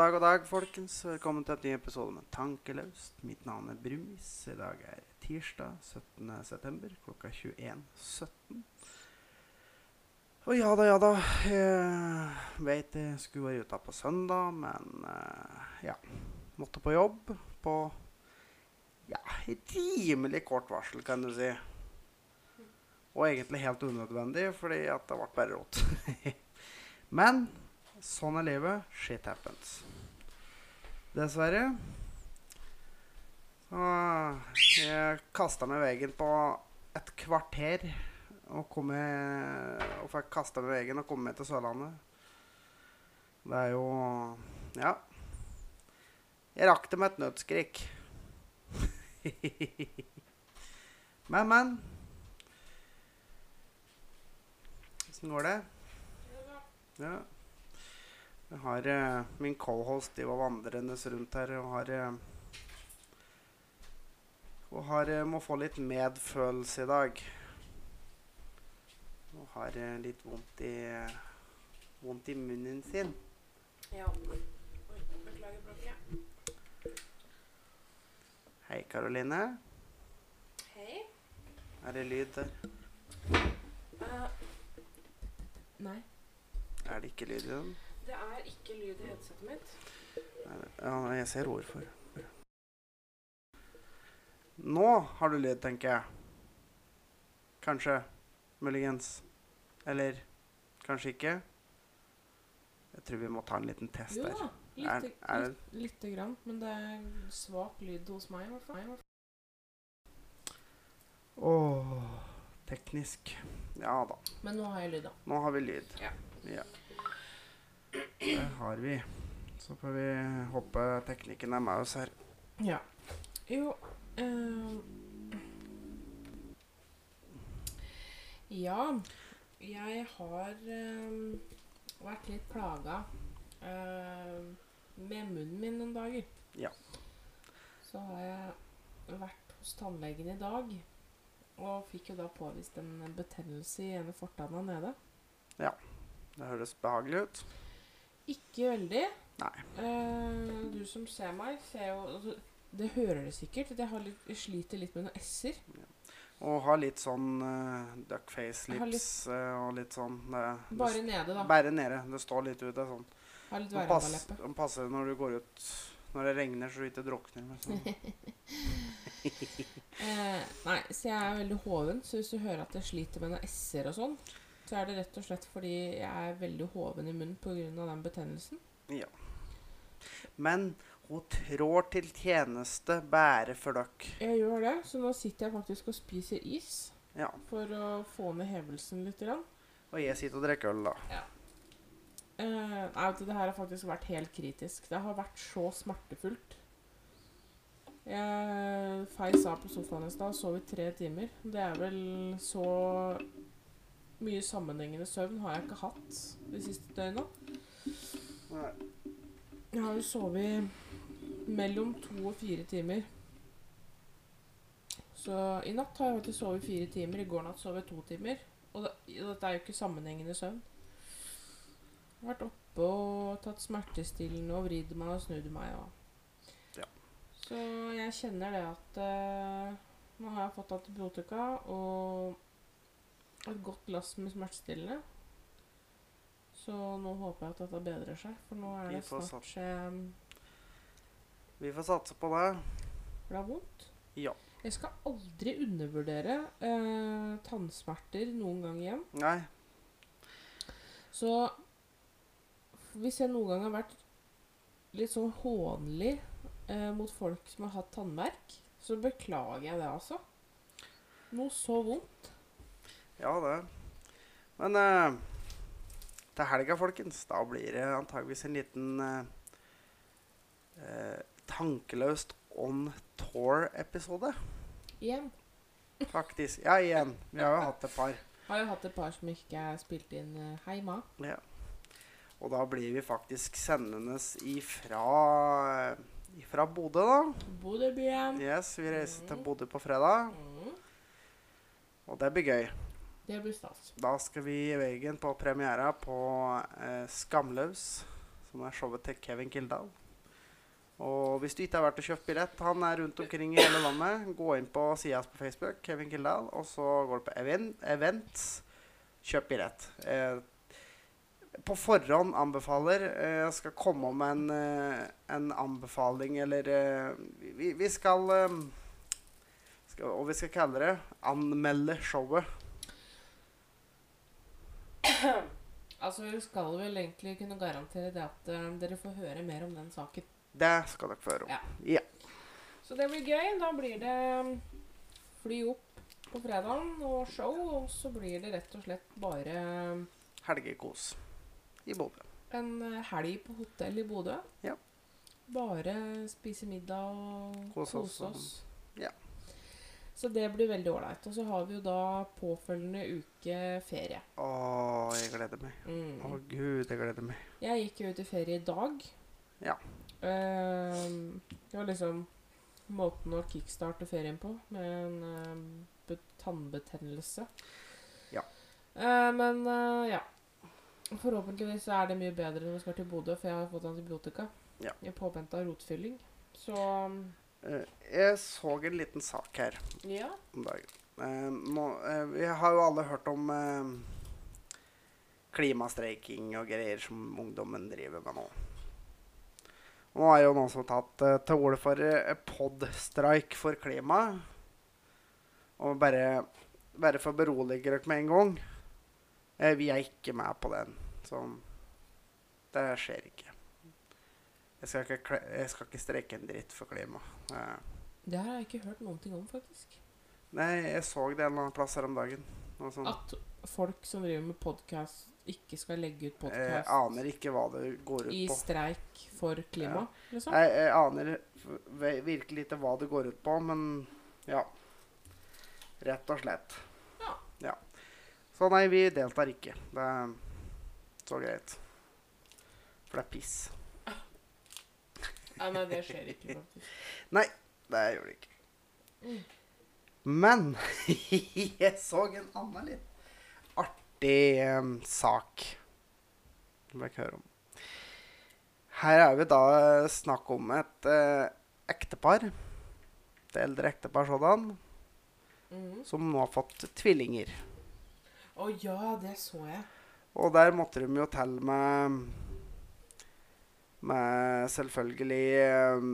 dag og dag, folkens. Velkommen til et ny episode med Tankeløst. Mitt navn er Brumis. I dag er tirsdag 17. september klokka 21.17. Og ja da, ja da. Jeg vet jeg skulle være ute på søndag, men eh, ja. Måtte på jobb på ja, rimelig kort varsel, kan du si. Og egentlig helt unødvendig, fordi at det ble bare rot. men Sånn er livet. Shit happens. Dessverre. Så jeg kasta meg veggen på et kvarter og, kom med, og fikk kasta meg veggen og komme meg til Sørlandet. Det er jo Ja. Jeg rakk det med et nødskrik. men, men. Åssen går det? Ja. Jeg har uh, min co-host de var vandrende rundt her og har uh, Og har, uh, må få litt medfølelse i dag. Og har litt vondt i vondt i munnen sin. Ja. Oi, beklager bråket. Hei, Karoline. Hei. Er det lyd der? nei. Er det ikke lyd i den? Det er ikke lyd i headsetet mitt. Ja, jeg ser hvorfor. Nå har du lyd, tenker jeg. Kanskje. Muligens. Eller kanskje ikke. Jeg tror vi må ta en liten test Jo der. da, Er- lite, er det- litt- lite grann. Men det er svak lyd hos meg i hvert fall. Åh, teknisk. Ja da. Men nå har jeg lyd, da. Nå har vi lyd. Ja. ja. Det har vi. Så får vi håpe teknikken er med oss her. Ja. Jo eh, Ja, jeg har eh, vært litt plaga eh, med munnen min noen dager. Ja. Så har jeg vært hos tannlegen i dag, og fikk jo da påvist en betennelse i ene fortanna nede. Ja. Det høres behagelig ut. Ikke veldig. Eh, du som ser meg, ser jo altså, Det hører det sikkert. at Jeg, har litt, jeg sliter litt med noen s-er. Og ha litt sånn uh, duckface lips litt, lips eh, og litt sånn det, det Bare nede, da. Bare nede. Det står litt ute. Sånn. Har litt Det pass, det passer når du går ut når det regner, så du ikke drukner. Sånn. Eh, nei, så jeg er veldig hoven. Så hvis du hører at jeg sliter med noen s-er og sånn, så er det rett og slett fordi jeg er veldig hoven i munnen pga. den betennelsen. Ja. Men hun trår til tjeneste bære for dere. Jeg gjør det, så nå sitter jeg faktisk og spiser is Ja. for å få ned hevelsen litt. Grann. Og jeg sitter og drikker øl, da. Eh, nei, det her har faktisk vært helt kritisk. Det har vært så smertefullt. Jeg feis av på sofaen i stad og sov i tre timer. Det er vel så mye sammenhengende søvn har jeg ikke hatt de siste døgna. Jeg har jo sovet mellom to og fire timer. Så i natt har jeg faktisk sovet fire timer. I går natt sov jeg to timer. Og det, dette er jo ikke sammenhengende søvn. Jeg har vært oppe og tatt smertestillende og vridd meg og snudd meg. Og. Ja. Så jeg kjenner det at uh, nå har jeg fått antibiotika og et godt glass med smertestillende. Så nå håper jeg at dette bedrer seg, for nå er det snart um, Vi får satse på det. For det er vondt. Ja. Jeg skal aldri undervurdere eh, tannsmerter noen gang igjen. Nei. Så hvis jeg noen gang har vært litt sånn hånlig eh, mot folk som har hatt tannverk, så beklager jeg det, altså. Noe så vondt. Ja, det. Men uh, til helga, folkens, da blir det antageligvis en liten eh, tankeløst on tour-episode. Igjen. Faktisk. Ja, igjen. Vi har jo hatt et par. Har jo hatt et par som ikke er spilt inn heima. Ja. Og da blir vi faktisk sendende ifra, ifra Bodø, da. Bodøbyen. Yes, vi reiser til Bodø på fredag, Mm. og det blir gøy. Det blir stas. Da skal vi i veien på premiera på eh, Skamløs, som er showet til Kevin Kildahl. Og hvis du ikke har vært og kjøpt billett, han er rundt omkring i hele landet. Gå inn på sida på Facebook, Kevin Kildahl, og så går du på event, Events. Kjøp billett. Eh, på forhånd anbefaler eh, Jeg skal komme med en, eh, en anbefaling, eller eh, vi, vi skal, skal Og vi skal kalle det anmelde showet. Altså, vi skal vel egentlig kunne garantere det at eh, dere får høre mer om den saken. Det skal dere få høre om. Ja. Ja. Så det blir gøy. Da blir det um, fly opp på fredagen og show, og så blir det rett og slett bare um, Helgekos i Bodø. en uh, helg på hotell i Bodø. Ja. Bare spise middag og Kose kose oss, oss. ja. Så det blir veldig ålreit. Og så har vi jo da påfølgende uke ferie. Å, jeg gleder meg. Å, Mm. gud, jeg gleder meg. Jeg gikk jo ut i ferie i dag. Ja. Uh, det var liksom måten å kickstarte ferien på, med en uh, tannbetennelse. Ja. Uh, men eh, ja. Forhåpentligvis er det mye bedre når vi skal til Bodø, for jeg har fått antibiotika. Ja. I påvente av rotfylling. Så jeg så en liten sak her ja. om dagen. Eh, nå, eh, vi har jo alle hørt om eh, klimastreiking og greier som ungdommen driver med nå. Nå er jo noen som har tatt eh, til orde for podstrike for klimaet. Og bare, bare for å berolige dere med en gang eh, Vi er ikke med på den. Så det skjer ikke. Jeg skal ikke, jeg skal ikke streike en dritt for klima. Eh, Det her har jeg ikke hørt noen ting om, faktisk. Nei, jeg så det en eller annen plass her om dagen. Sånt. At folk som driver med podkast, ikke skal legge ut Jeg aner ikke hva det går ut på. i streik for klima, liksom. Jeg, jeg aner virkelig ikke hva det går ut på, men ja. Rett og slett. Ja. Så nei, vi deltar ikke. Det er så greit. For det er piss. Ja, nei, det skjer ikke, faktisk. Nei, Det gjør det ikke. Men jeg så en annen litt artig um, sak. Som jeg ikke høre om. Her er vi da snakk om et uh, ektepar. Et eldre ektepar sådan. Mm. Som nå har fått tvillinger. Å ja, det så jeg. Og der måtte de jo til med Med selvfølgelig em,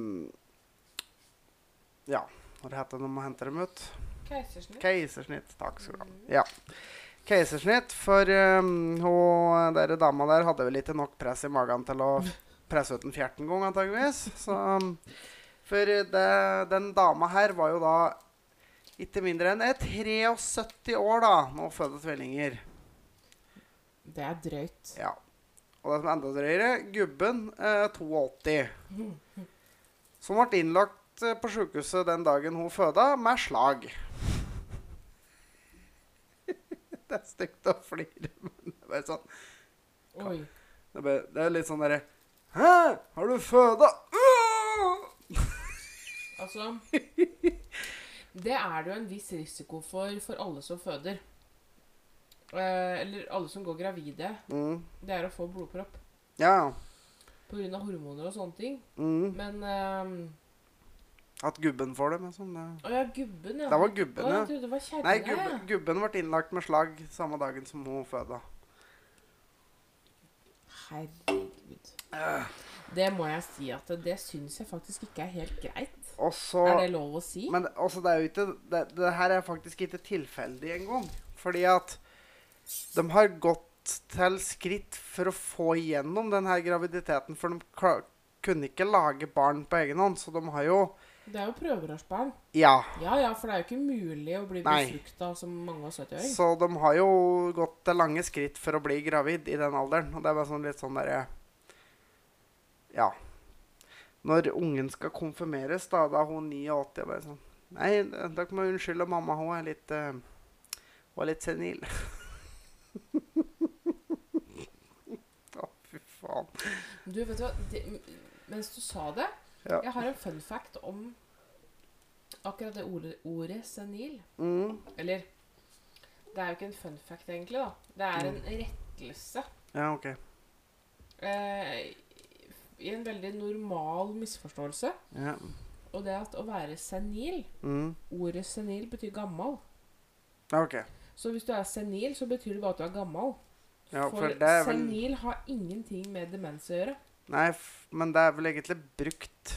Ja, hva heter det når man henter dem ut? Keisersnitt. Keisersnitt. Takk skal du ha. Mhm. Ja. Keisersnitt, for um, hun der dama der hadde vel ikke nok press i magen til å presse ut en fjerten gang, antageligvis. Så, um, for det, den dama her var jo da ikke mindre enn eh, 73 år da, når hun fødte tvillinger. Det er drøyt. Ja. Og det som er enda drøyere, gubben eh, 82. Som ble innlagt eh, på sykehuset den dagen hun føda, med slag. det er stygt å flire, men det er bare sånn Oi. Det er, bare, det er litt sånn derre Hæ? Har du føda? Altså Det er det jo en viss risiko for for alle som føder. Eh, eller alle som går gravide. Mm. Det er å få blodpropp Ja. pga. hormoner og sånne ting. Mm. Men um, At gubben får det, med sånn det. Å ja, gubben, ja. Det var gubben, ja. det var kjerringa. Nei, gubben, gubben ble innlagt med slag samme dagen som hun føda. Herregud. Det må jeg si at det, det syns jeg faktisk ikke er helt greit. Også, Er det lov å si? Men også, det er jo ikke det, det her er faktisk ikke tilfeldig engang. Fordi at de har gått til skritt for å få igjennom denne graviditeten. For de kunne ikke lage barn på egen hånd, så de har jo Det er jo prøverørsbarn. Ja. Ja ja, for det er jo ikke mulig å bli befrukta som mange og 70-åring. Så de har jo gått til lange skritt for å bli gravid i den alderen. Og det er bare sånn litt sånn derre Ja. Når ungen skal konfirmeres, da, da er hun 89 og bare sånn Nei, dere må unnskylde mamma, hun er litt uh, Hun er litt senil. Å, fy faen. Du, vet du hva? Det, mens du sa det Ja. Jeg har en fun fact om akkurat det ordet, ordet senil. Mm. Eller Det er jo ikke en fun fact, egentlig. da. Det er en rettelse. Ja, OK. Eh, i en veldig normal misforståelse. Ja. Og det at å være senil Mm. Ordet senil betyr gammel. Ja, OK. Så hvis du er senil, så betyr det bare at du er gammel. Ja, for for vel senil har ingenting med demens å gjøre. Nei, men det er vel egentlig brukt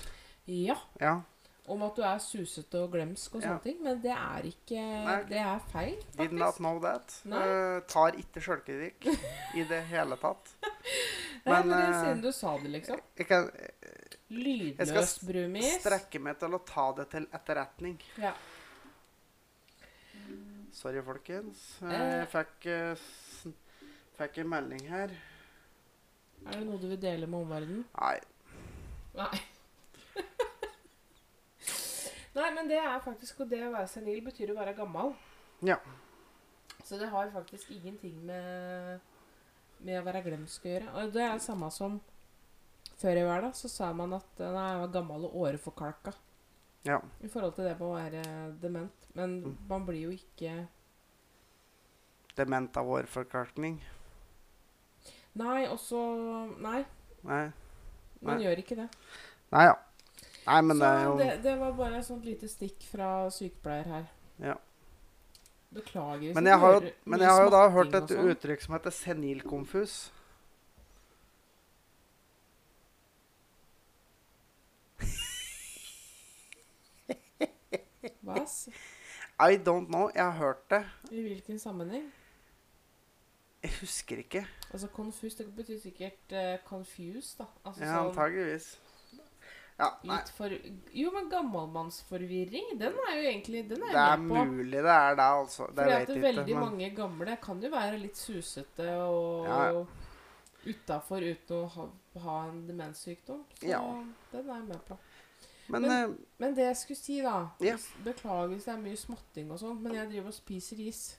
Ja, Ja. om at du er susete og glemsk og Ja. sånne ting, men det er ikke Nei. Det er feil, Did not know that. Nei. Eh, tar ikke sjølkritikk i det hele tatt. Nei, men, men det eh, er siden du sa det, liksom. Jeg kan Lydløs skal brumis. strekke meg til å ta det til etterretning. Ja. Sorry, folkens. Eh, Eh. Jeg fikk, eh, fikk en melding her. Er det noe du vil dele med omverdenen? Nei. Nei. Nei, men det er faktisk Og det å være senil betyr å være gammel. Ja. Så det har faktisk ingenting med, med å være glemsk å gjøre. Og det er det samme som før i verden, så sa man at eh, nei, jeg var gammel og åreforkalka. Ja. I forhold til det med å være dement. Men Mm. man blir jo ikke Dement av årforkalkning. Nei, også Nei, Nei. man Nei. gjør ikke det. Nei ja. Nei, men så det er jo det, det var bare et sånt lite stikk fra sykepleier her. Ja. Beklager. Men jeg har jo, men jeg har jo da hørt et sånn. uttrykk som heter senilkonfus. Hva? I don't know. Jeg har hørt det. I hvilken sammenheng? Jeg husker ikke. Altså confused, det betyr sikkert uh, confused, da. Altså Ja, sånn antageligvis. Ja, litt for Jo, men gammelmannsforvirring, den er jo egentlig Den er Det er med på. mulig det er det, altså. Det Fordi at veldig ikke. Men mange gamle kan jo være litt susete og Ja, ja. utafor uten å ha, ha en demenssykdom. Så Ja. den er jeg med på. Men, Men- uh, Men det jeg skulle si, da Ja. Beklager hvis det er mye småtting og sånn, men jeg driver og spiser is.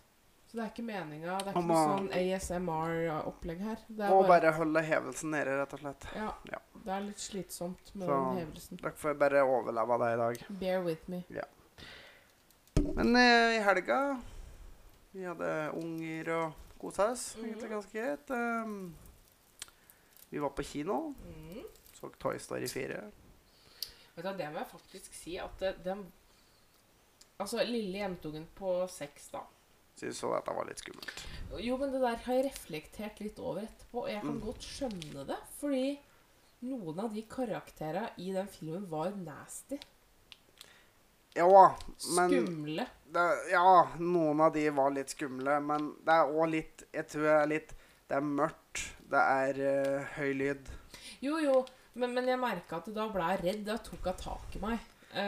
Så det er ikke meninga. Det er ikke noe sånn ASMR-opplegg her. Det må bare, bare holde hevelsen nede, rett og slett. ja, Ja. det er litt slitsomt med Så- den hevelsen. Dere får bare overleve det i dag. Bear with me. Men uh, i helga Vi hadde unger og kosa oss Mhm. egentlig ganske greit. Um, vi var på kino. Mm. Så Toy Story 4. Vet du, Det må jeg faktisk si at den Altså, lille jentungen på seks, da. Syns hun dette var litt skummelt. Jo, men det der har jeg reflektert litt over etterpå, og jeg kan Mm. godt skjønne det. Fordi noen av de karakterene i den filmen var nasty. Ja, men Skumle. det, Ja, noen av de var litt skumle, men det er òg litt Jeg tror det er litt Det er mørkt. Det er uh, høy lyd. Jo, jo, men, men jeg merka at da ble jeg redd. Da tok hun tak i meg. Um,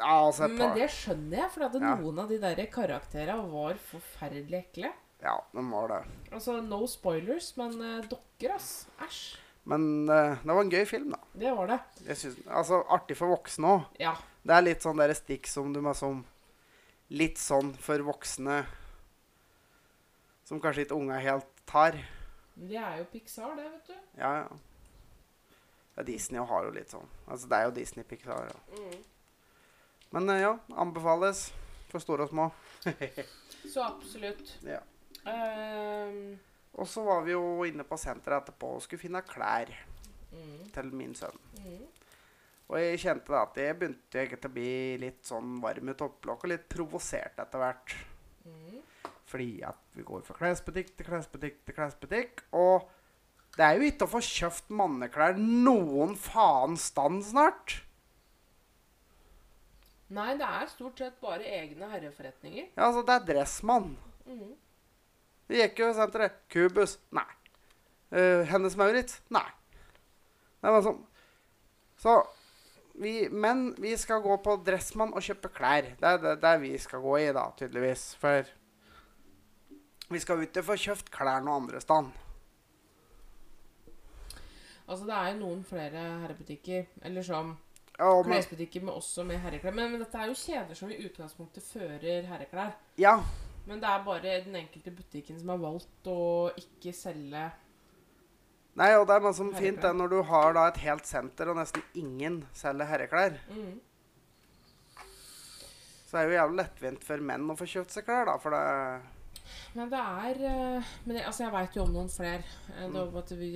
ja altså men det skjønner jeg, for at Ja. noen av de der karakterene var forferdelig ekle. Ja, de var det. Altså, no spoilers, men uh, dokker, ass. Æsj. Men uh, det var en gøy film, da. Det var det. Jeg synes, altså, Artig for voksne òg. Ja. Det er litt sånn der stikk som du må som Litt sånn for voksne som kanskje ikke unga helt tar. Det er jo Pixar, det, vet du. Ja, ja. Ja, Disney har jo litt sånn. Altså, det er jo Disney Pixar. Ja. Mm. Men eh, ja, anbefales for store og små. Så absolutt. Ja. Um, Og så var vi jo inne på senteret etterpå og skulle finne klær mm, til min sønn. mm. Og jeg kjente da at jeg begynte egentlig å bli litt sånn varm i topplokket og litt provosert etter hvert. Mm. Fordi at vi går fra klesbutikk til klesbutikk til klesbutikk. Og det er jo ikke å få kjøpt manneklær noen faen stand snart. Nei, det er stort sett bare egne herreforretninger. Ja, altså, det er Dressmann. Mm. Det gikk jo i senteret. Kubus? Nei. Uh, Hennes Maurits? Nei. Det var sånn Så vi, Men vi skal gå på Dressmann og kjøpe klær. Det er det, det vi skal gå i, da, tydeligvis. For vi skal ut og få kjøpt klær noe andre sted. Altså, det er jo noen flere herrebutikker, eller som Ja, men, klesbutikker med også med herreklær. Men, men dette er jo kjeder som i utgangspunktet fører herreklær. ja, Men det er bare den enkelte butikken som har valgt å ikke selge Nei, og det er noe som Herreklær. fint det, når du har da et helt senter og nesten ingen selger herreklær. mm. Så det er jo jævlig lettvint for menn å få kjøpt seg klær, da, for det Men det er eh, Men jeg, altså, jeg veit jo om noen flere. Eh, Det var Mm. at vi,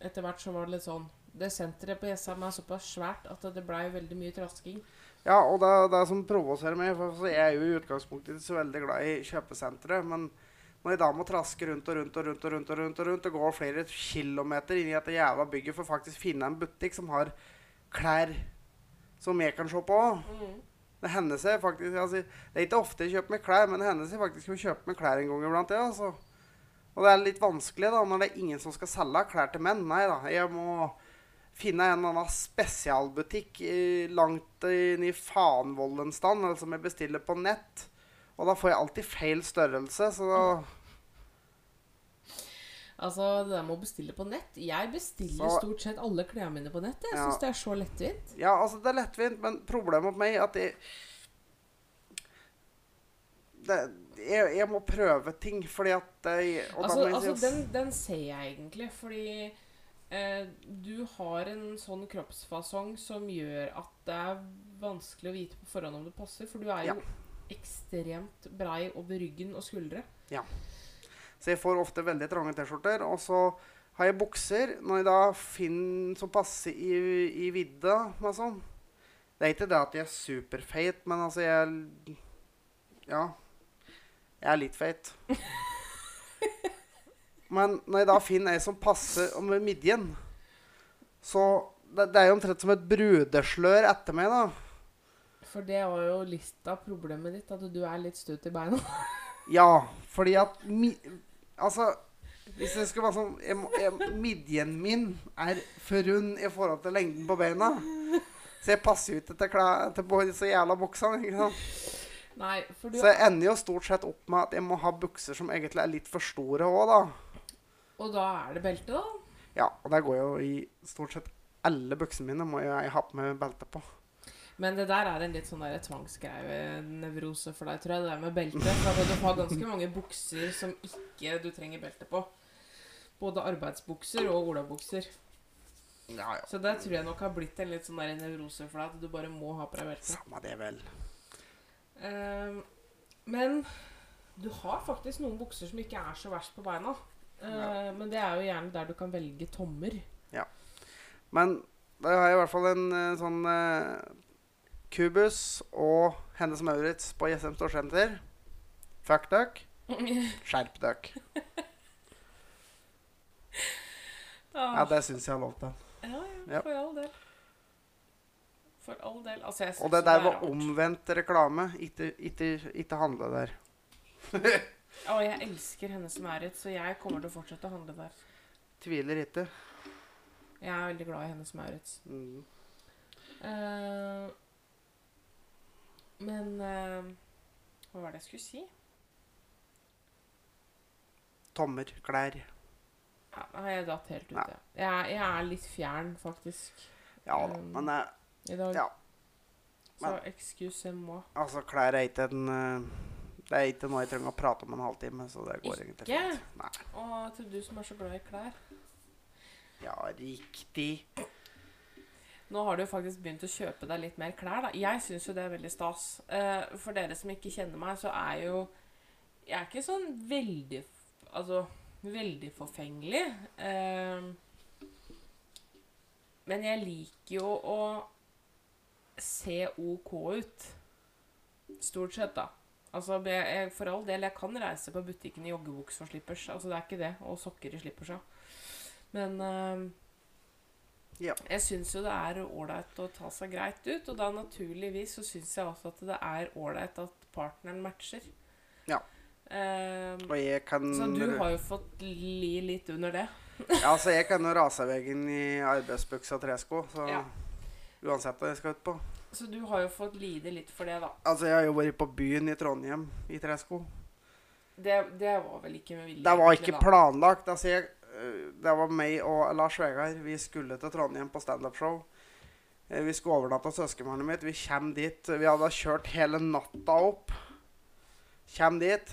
etter hvert så var det litt sånn det senteret på Jessheim er såpass svært at det blei veldig mye trasking. Ja, og det det som provoserer meg, for jeg er jo i utgangspunktet ikke så veldig glad i kjøpesenteret, men når jeg da må traske rundt og rundt og rundt og rundt og rundt og rundt og gå flere kilometer inn i dette jævla bygget for faktisk finne en butikk som har klær som jeg kan se på Det hender seg faktisk altså, Det er ikke ofte jeg kjøper meg klær, men det hender seg faktisk å kjøpe meg klær en gang iblant. Ja, altså. Og det er litt vanskelig da, når det er ingen som skal selge klær til menn. Nei da, jeg må finne en eller annen spesialbutikk langt inn i Fanvollen stand, eller som jeg bestiller på nett. Og da får jeg alltid feil størrelse, så da Altså, det der med å bestille på nett Jeg bestiller Så- stort sett alle klærne mine på nett. Jeg Ja. syns det er så lettvint. Ja, altså, det er lettvint, men problemet med meg er at jeg det, jeg, jeg må prøve ting, fordi at jeg, Altså, altså den, den ser jeg egentlig, fordi eh, du har en sånn kroppsfasong som gjør at det er vanskelig å vite på forhånd om det passer, for du er jo Ja. ekstremt brei over ryggen og skuldre. Så jeg får ofte veldig trange T-skjorter. Og så har jeg bukser når jeg da finner som passer i, i vidda. sånn. Det er ikke det at jeg er superfeit, men altså jeg Ja. Jeg er litt feit. Men når jeg da finner ei som passer med midjen, så det, det er jo omtrent som et brudeslør etter meg, da. For det var jo litt av problemet ditt, at du er litt stut i beina. Ja, fordi at mi, Altså, hvis jeg skal være sånn Midjen min er for rund i forhold til lengden på beina. Så jeg passer jo ikke til, til på disse jævla buksene. ikke sant? Nei, du Så jeg ender jo stort sett opp med at jeg må ha bukser som egentlig er litt for store òg, da. Og da er det belte, da? Ja, og det går jo i stort sett alle buksene mine må jeg ha på meg belte på. Men det der er en litt sånn tvangsgreie-nevrose for deg, tror jeg. Det der med belte. For du har ganske mange bukser som ikke du trenger belte på. Både arbeidsbukser og olabukser. Ja, ja. Så det tror jeg nok har blitt en litt sånn nevrose for deg. At du bare må ha på deg belte. Samme det, vel. Ehm, men du har faktisk noen bukser som ikke er så verst på beina. Uh, Ja. Men det er jo gjerne der du kan velge tommer. Ja. Men da har jeg i hvert fall en eh, sånn uh, Kubus og Hennes Maurits på Jessheim Storsenter. Fuck duck. Skjerp duck. Ja, det syns jeg er lov til. Ja, Ja. for all del. For all del. Altså, jeg Og det der er var omvendt reklame. Ikke, ikke, ikke handle der. Å, jeg elsker henne som er Maurits, så jeg kommer til å fortsette å handle der. Tviler ikke. Jeg er veldig glad i Hennes Maurits. Mm. Uh, men uh, Hva var det jeg skulle si? Tommer, klær. Ja, jeg datt helt ut, ja. jeg. Jeg, er- litt fjern, faktisk, Ja da, Um, men eh, i dag. Ja. Så Men- excuse moi. altså, klær er ikke en eh, Det er ikke noe jeg trenger å prate om en halvtime, så det går egentlig fint. Nei. Og til du som er så glad i klær. Ja, riktig. Nå har du jo faktisk begynt å kjøpe deg litt mer klær. da. Jeg syns jo det er veldig stas. Eh, for dere som ikke kjenner meg, så er jo Jeg er ikke sånn veldig Altså veldig forfengelig. Eh, men jeg liker jo å se OK ut. Stort sett, da. Altså, jeg, For all del, jeg kan reise på butikken i joggebukse og slippers. Altså, det er ikke det. Og sokker i slippersa. Men eh, Ja. jeg syns jo det er ålreit å ta seg greit ut, og da naturligvis så syns jeg også at det er ålreit at partneren matcher. Ja. Ehm, Og jeg kan så du har jo fått li litt under det. Ja, altså, jeg kan jo rase veggen i arbeidsbukse og tresko, så Ja. Uansett hva jeg skal ut på. Så du har jo fått lide litt for det, da. Altså, jeg har jo vært på byen i Trondheim i tresko. Det, det var vel ikke med vilje? Det var ikke da. planlagt. Altså, jeg, øh, det var meg og Lars Vegard. Vi skulle til Trondheim på standup-show. Eh, Vi skulle overnatte hos søskenbarnet mitt. Vi kommer dit. Vi hadde kjørt hele natta opp. Kjem dit,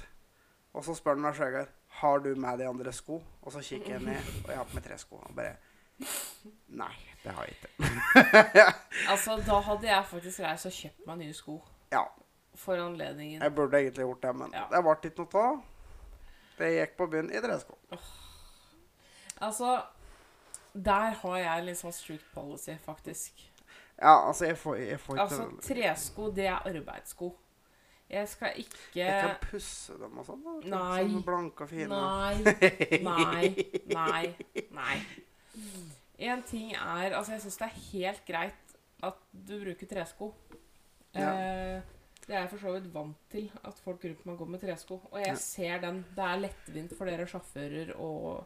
og så spør han Lars Vegard har du med de andre sko. Og så kikker jeg ned, og jeg har på meg tre sko. Og bare Nei, det har jeg ikke. Altså, da hadde jeg faktisk reist og kjøpt meg nye sko. Ja. For anledningen. Jeg burde egentlig gjort det, men Ja. det ble ikke noe av. Det gikk på byen i tresko. Altså Der har jeg litt sånn strict policy, faktisk. Ja, altså, jeg får, jeg får ikke Altså, tresko, det er arbeidssko. Jeg skal ikke Jeg kan pusse dem og sånn. Nei. Sånn blanke og fine. Nei, nei, nei, nei. En ting er Altså, jeg syns det er helt greit at du bruker tresko. Ja. Eh, det er jeg for så vidt vant til, at folk rundt meg går med tresko. Og jeg Ja. ser den. Det er lettvint for dere sjåfører og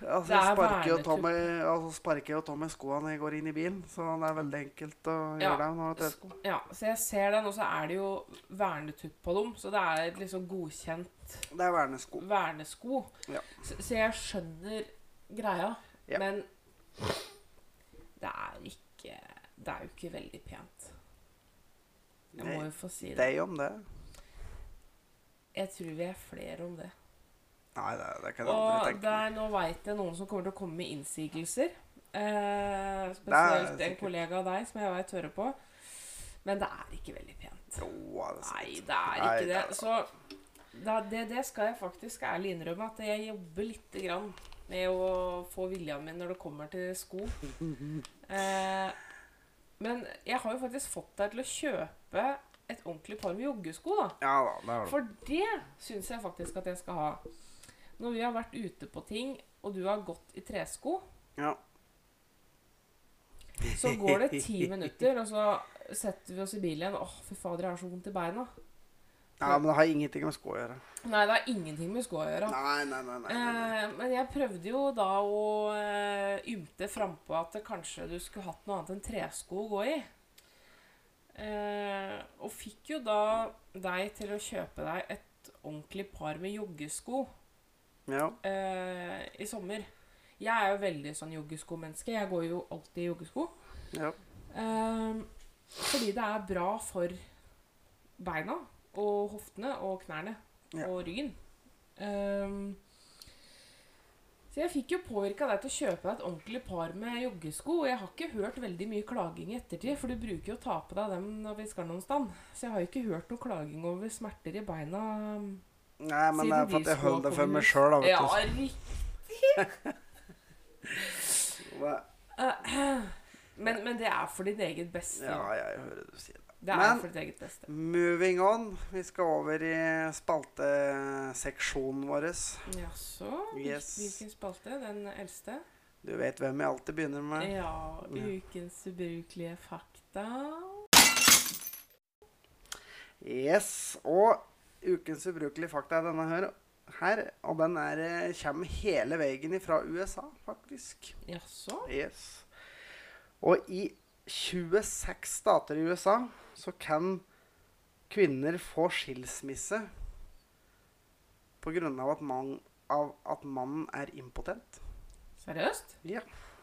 Altså, jeg er sparker og tar med, altså, sparker jo tar med skoene når jeg går inn i bilen, så det er veldig enkelt å Ja. gjøre det. når det tresko. Ja, så jeg ser den, og så er det jo vernetupp på dem. Så det er et liksom godkjent Det er vernesko. vernesko. Ja. Så, så jeg skjønner greia, Ja. men det er ikke Det er jo ikke veldig pent. Jeg må jo få si det. Deg om det. Jeg tror vi er flere om det. Nei, det, det kan jeg aldri tenke meg. nå veit jeg noen som kommer til å komme med innsigelser. Eh, Det spesielt en kollega av deg som jeg veit hører på. Men det er ikke veldig pent. Jo, det er Nei, det er Nei, ikke det. det er- Så da, det, det skal jeg faktisk ærlig innrømme, at jeg jobber lite grann med å få viljen min når det kommer til sko. Eh, men jeg har jo faktisk fått deg til å kjøpe et ordentlig par med joggesko, da. Ja da, det det. For det syns jeg faktisk at jeg skal ha. Når vi har vært ute på ting, og du har gått i tresko, Ja. så går det ti minutter, og så setter vi oss i bilen. Åh, fy fader, jeg har så vondt i beina. Ja, men det har ingenting med sko å gjøre. Nei, det har ingenting med sko å gjøre. Nei, nei, nei. nei, nei. Eh, men jeg prøvde jo da å eh, ymte frampå at kanskje du skulle hatt noe annet enn tresko å gå i. Eh, og fikk jo da deg til å kjøpe deg et ordentlig par med joggesko Ja. eh, i sommer. Jeg er jo veldig sånn joggeskomenneske. Jeg går jo alltid i joggesko. ja. Eh, fordi det er bra for beina og hoftene og knærne Ja. og ryggen. Um, så jeg fikk jo påvirka deg til å kjøpe deg et ordentlig par med joggesko. Og jeg har ikke hørt veldig mye klaging i ettertid, for du bruker jo å ta på deg dem når vi skal noen sted. Så jeg har jo ikke hørt noe klaging over smerter i beina. Nei, men det er for at jeg holder det for meg sjøl, da, vet Ja, du. riktig. Men, men det er for ditt eget beste. Ja, jeg hører du sier det. Det er Men- for ditt eget beste. Moving on. Vi skal over i spalteseksjonen vår. Jaså? Yes. Hvilken spalte? Den eldste? Du vet hvem jeg alltid begynner med. Ja. Ukens ubrukelige fakta. Yes. Og ukens ubrukelige fakta er denne her. her og den er, eh, kommer hele veien fra USA, faktisk. Jaså? Yes. Og i 26 stater i USA så kan kvinner få skilsmisse av at, man, av at mannen er impotent. Seriøst? Ja.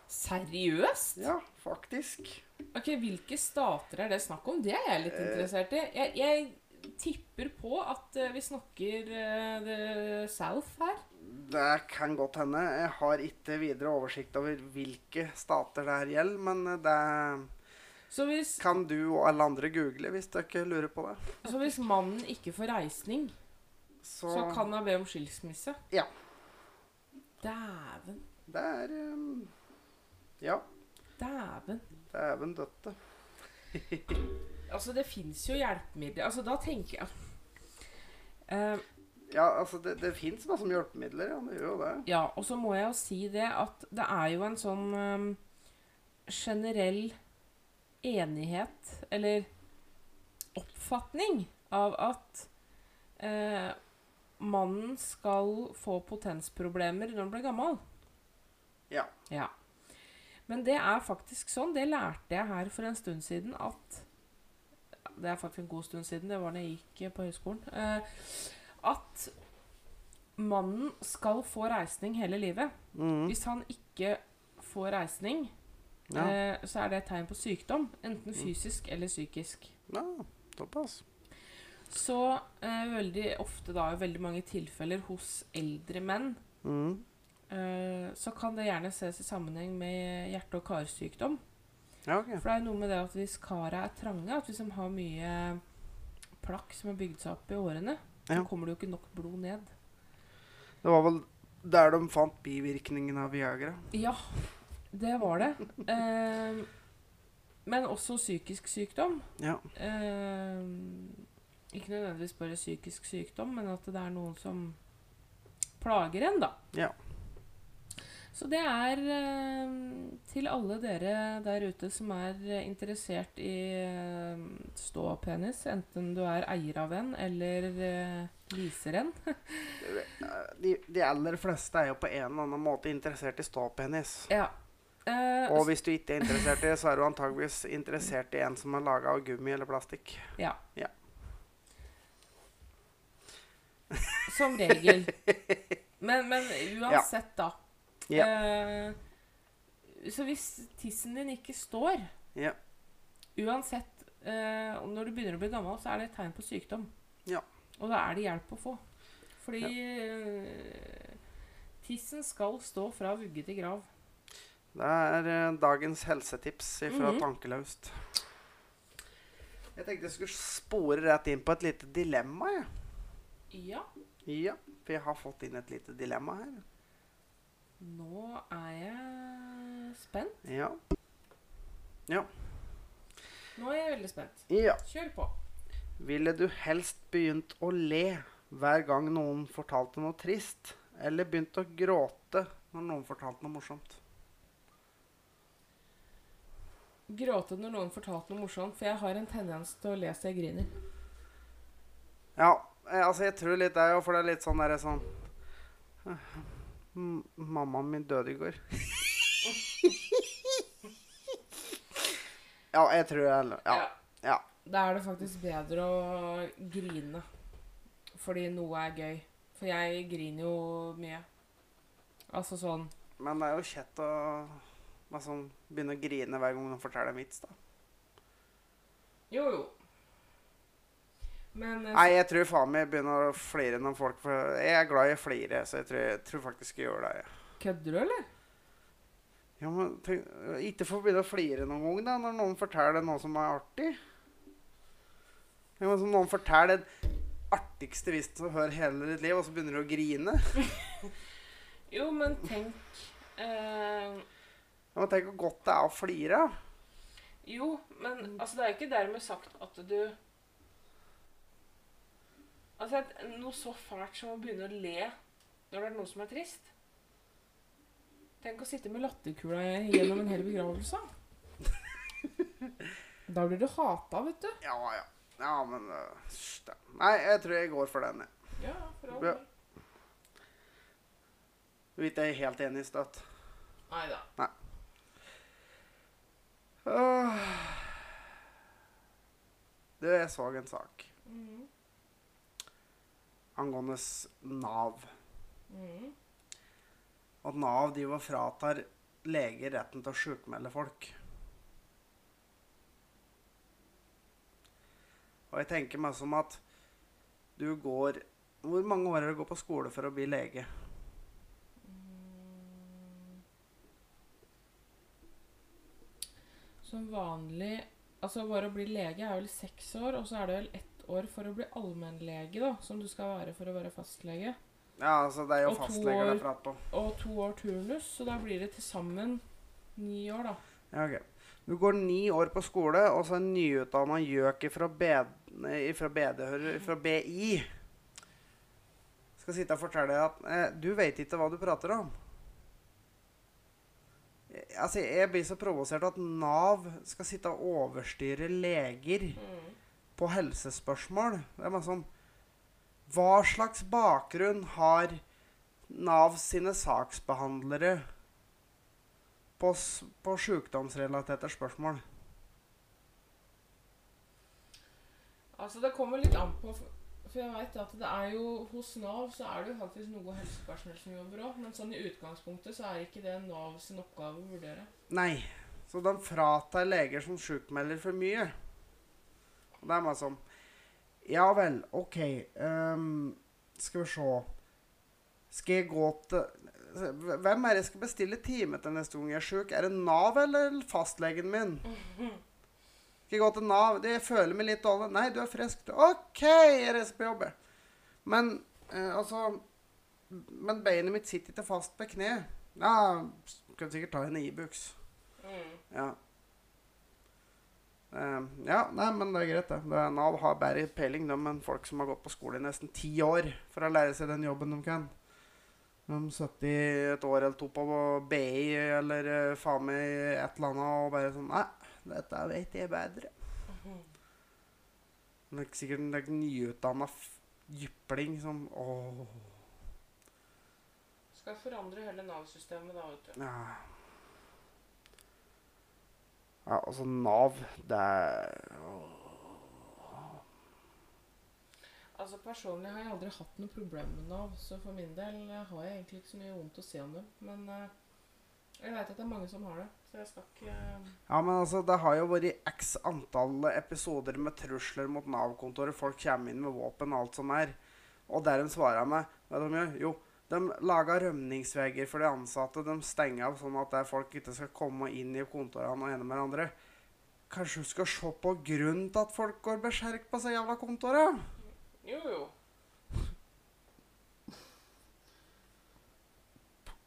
Seriøst? Ja, faktisk. Ok, Hvilke stater er det snakk om? Det er jeg litt Eh. interessert i. Jeg, jeg tipper på at eh, vi snakker uh, South her. Det kan godt hende. Jeg har ikke videre oversikt over hvilke stater det her gjelder, men det Så hvis, kan du og alle andre google hvis dere lurer på det. så hvis mannen ikke får reisning, Så, så kan han be om skilsmisse? Ja. Dæven. det er um, Ja. Dæven. Dæven døtte. Altså, det fins jo hjelpemidler. Altså, da tenker jeg uh, Ja, altså, det, det fins masse hjelpemidler, ja. Det gjør jo det. Ja, og så må jeg jo si det at det er jo en sånn um, generell enighet, eller oppfatning, av at eh, mannen skal få potensproblemer når han blir gammel. Ja. Ja. Men det er faktisk sånn, det lærte jeg her for en stund siden, at Det er faktisk en god stund siden, det var da jeg gikk eh, på høyskolen. Eh, at mannen skal få reisning hele livet. Mm. Hvis han ikke får reisning, ja. eh, så er det et tegn på sykdom. Enten fysisk eller psykisk. ja. Såpass. Så eh, veldig ofte, da, i veldig mange tilfeller hos eldre menn, mm. eh, så kan det gjerne ses i sammenheng med hjerte- og karsykdom. Ja, okay. For det er noe med det at hvis karet er trange, at hvis de har mye plakk som har bygd seg opp i årene, Ja. så kommer det jo ikke nok blod ned. Det var vel Der de fant bivirkningen av Viagra. Ja, det var det. Eh, men også psykisk sykdom. Ja. Eh, ikke nødvendigvis bare psykisk sykdom, men at det er noen som plager en, da. Ja. Så det er eh, til alle dere der ute som er interessert i eh, ståpenis, enten du er eier av en eller eh, viser en. De, de aller fleste er jo på en eller annen måte interessert i ståpenis. Ja. Eh, Og hvis du ikke er interessert i det, så er du antageligvis interessert i en som er laga av gummi eller plastikk. Ja. Ja. Som regel. Men, men uansett, da. Ja. Uh, så hvis tissen din ikke står, Ja. uansett uh, Når du begynner å bli gammel, så er det et tegn på sykdom. Ja. Og da er det hjelp å få. Fordi tissen skal stå fra vugge til grav. Det er eh, dagens helsetips fra Mhm. Tankelaust. Jeg tenkte jeg skulle spore rett inn på et lite dilemma. jeg. Ja. Ja, for jeg har fått inn et lite dilemma her. Nå er jeg spent. Ja. Nå er jeg veldig spent. ja. Kjør på. Ville du helst begynt å le hver gang noen fortalte noe trist, eller begynt å gråte når noen fortalte noe morsomt? Gråte når noen fortalte noe morsomt, for jeg har en tendens til å le så jeg griner. Ja, eh, altså jeg tror litt det, òg, for det er litt sånn derre sånn Mammaen min døde i går. ja, jeg tror jeg Ja. ja. Da er det faktisk bedre å grine. Fordi noe er gøy. For jeg griner jo mye. Altså sånn Men det er jo kjett å liksom, begynne å grine hver gang noen forteller en vits, da. Jo, jo. Men eh, Nei, jeg tror faen meg begynner å flire noen folk for Jeg er glad i å flire, så jeg tror, jeg tror faktisk jeg gjør det. ja. kødder du, eller? Ja, men tenk, Ikke få begynne å flire noen gang, da, når noen forteller noe som er artig. Ja, men som noen forteller den artigste vitsen du hører hele ditt liv, og så begynner du å grine. Jo, men tenk eh, Ja, men Tenk hvor godt det er å flire. Jo, men altså, det er jo ikke dermed sagt at du Altså, noe så fælt som å begynne å le når det er noe som er trist. Tenk å sitte med latterkula gjennom en hel begravelse. Da blir du hata, vet du. Ja, ja. Ja, men øh. Nei, jeg tror jeg går for den. jeg. Ja, for all Du del. Du er ikke helt enig i støtt? Nei da. Du, jeg så en sak mm. angående Nav. Mm. At Nav de og fratar leger retten til å sjukmelde folk. Og jeg tenker meg som at du går Hvor mange år har du gått på skole for å bli lege? Som vanlig Altså bare å bli lege er vel seks år, og så er det vel ett år for å bli allmennlege, da, som du skal være for å være fastlege. Ja, altså det er jo Og fastleger det er prat om. Og to år turnus, så da blir det til sammen ni år, da. Ja, ok. Du går ni år på skole, og så en nyutdanna gjøk fra BI skal sitte og fortelle deg at eh, du vet ikke hva du prater om. Altså, jeg blir så provosert at Nav skal sitte og overstyre leger på helsespørsmål. Det er bare sånn Hva slags bakgrunn har Nav sine saksbehandlere på, på sjukdomsrelaterte spørsmål? Altså, det kommer litt an på For jeg vet at det er jo hos Nav så er det jo faktisk noe helsepersonell som jobber òg, men sånn i utgangspunktet så er ikke det Nav sin oppgave å vurdere. Nei. Så de fratar leger som sjukmelder for mye. Og det er meg sånn Ja vel, OK. Um, skal vi se Skal jeg gå til Hvem er det jeg skal bestille time til neste gang jeg er sjuk? Er det Nav eller fastlegen min? Skal jeg gå til Nav? Det, jeg føler meg litt dårlig. Nei, du er frisk. OK, jeg reiser på jobb. Men eh, altså Men beinet mitt sitter ikke fast på kne. Ja, kan sikkert ta en Ibux. Mm. Ja. Eh, ja, nei, men det er greit, det. det. Nav har bedre peiling de enn folk som har gått på skole i nesten ti år for å lære seg den jobben de kan. De i et år eller to på BI eller eh, faen meg et eller annet og bare sånn Nei, dette vet jeg bedre. Mhm. Det er ikke sikkert en like, nyutdanna jypling som Åh. Skal forandre hele Nav-systemet da, vet du. Ja. ja, altså Nav, det er åh. Altså Personlig har jeg aldri hatt noe problem med Nav, så for min del har jeg egentlig ikke så mye vondt å se om dem. Men eh, jeg vet at det er mange som har det, så jeg skal ikke eh, Ja, men altså, det har jo vært x antall episoder med trusler mot Nav-kontoret. Folk kommer inn med våpen og alt som er. Og der de svarer meg, hva de gjør? Jo, de lager rømningsveier for de ansatte. De stenger av sånn at folk ikke skal komme inn i kontorene og ene med hverandre. Kanskje du skal se på grunnen til at folk går berserk på seg jævla kontoret? Jo, jo.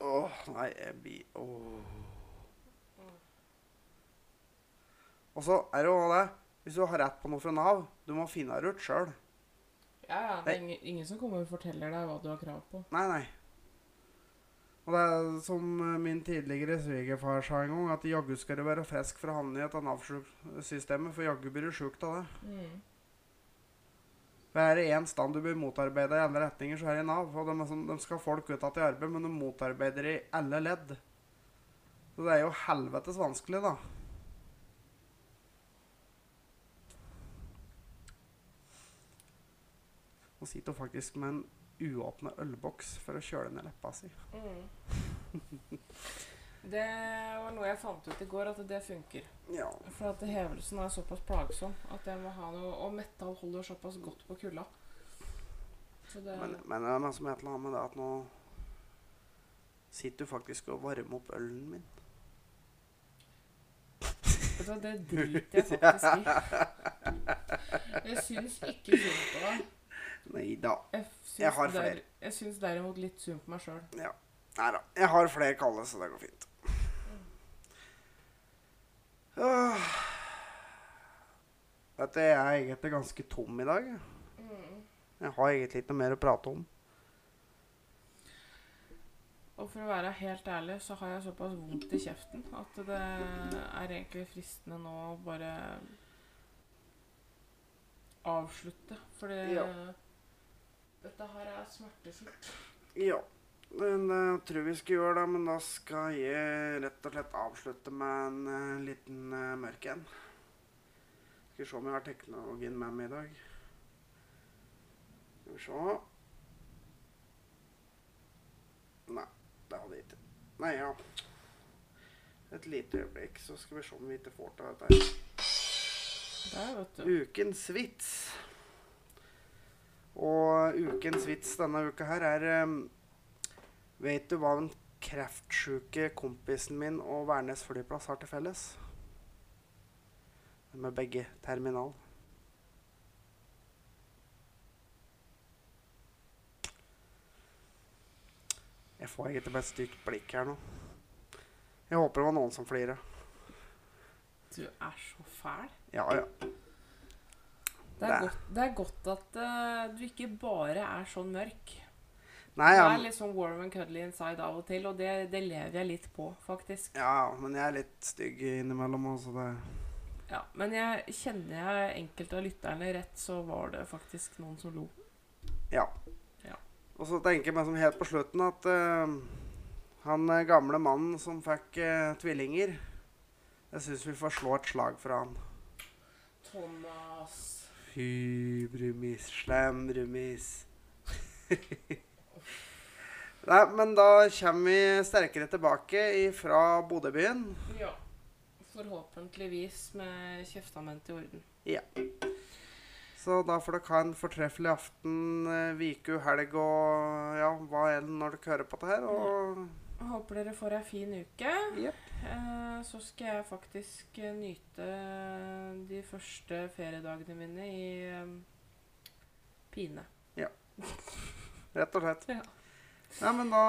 Åh, nei, jeg blir Åh. Og så er det jo det Hvis du har rett på noe fra Nav, du må finne det ut sjøl. Ja, ja. Det er ingen, ingen som kommer og forteller deg hva du har krav på. Nei, nei. Og det er som eh, min tidligere svigerfar sa en gang, at jaggu skal du være frisk for å havne i et Nav-systemet, for jaggu blir du sjuk av det. Mm. For er det én stand du blir motarbeida i alle retninger, så er det i Nav. Og de, sånn, de skal folk ut igjen i arbeid, men de motarbeider i alle ledd. Så det er jo helvetes vanskelig, da. Nå sitter hun faktisk med en uåpna ølboks for å kjøle ned leppa si. Mm. Det var noe jeg fant ut i går, at det funker. Ja. For at hevelsen er såpass plagsom at jeg må ha noe Og metall holder såpass godt på kulda. Så det Men, men det er noe som et eller annet med det at nå sitter du faktisk og varmer opp ølen min. Vet du hva, det driter jeg faktisk i. Jeg syns ikke synd på deg. Nei da. Jeg, Jeg har der- flere. Jeg syns derimot litt synd på meg sjøl. Nei da. Jeg har flere kalde, så det går fint. Vet du, jeg er egentlig ganske tom i dag. Mm. Jeg har egentlig ikke noe mer å prate om. Og for å være helt ærlig, så har jeg såpass vondt i kjeften at det er egentlig fristende nå å bare avslutte. Fordi Ja. dette her er smertefullt. Ja. Men jeg tror vi skal gjøre det, men da skal jeg rett og slett avslutte med en uh, liten uh, mørk en. Skal vi se om jeg har teknologien med meg i dag. Skal vi se. Nei, det hadde jeg ikke. Nei, ja. Et lite øyeblikk, så skal vi se om vi ikke får til dette. Der, vet du. Ukens vits. Og ukens vits denne uka her er um, Vet du hva den kreftsjuke kompisen min og Værnes flyplass har til felles? De er begge terminal. Jeg får egentlig bare et stygt blikk her nå. Jeg håper det var noen som flirer. Du er så fæl. Ja, ja. Det er, Det- godt, det er godt at uh, du ikke bare er sånn mørk. Nei, ja, er litt sånn warm and cuddly inside av og til, og det, det lever jeg litt på, faktisk. Ja, men jeg er litt stygg innimellom også, det Ja, men jeg kjenner jeg enkelte av lytterne rett, så var det faktisk noen som lo. Ja. Ja. Og så tenker jeg meg som helt på slutten at uh, han eh, gamle mannen som fikk uh, tvillinger Jeg syns vi får slå et slag for han. Thomas Fy, brumis. Slem brumis. Nei, men da kommer vi sterkere tilbake fra Bodøbyen. Ja. Forhåpentligvis med kjeftamentet i orden. Ja. Så da får dere ha en fortreffelig aften, uke, viku, helg og ja, hva enn når dere hører på det her. Og Jeg håper dere får ei en fin uke. Jepp. Eh, så skal jeg faktisk eh, nyte de første feriedagene mine i pine. Ja. rett og slett. Ja. Ja, men da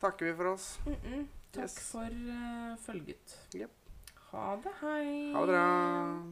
takker vi for oss. Mm -mm. Takk Yes. for uh, følget. Yep. Ha det, hei. Ha det bra.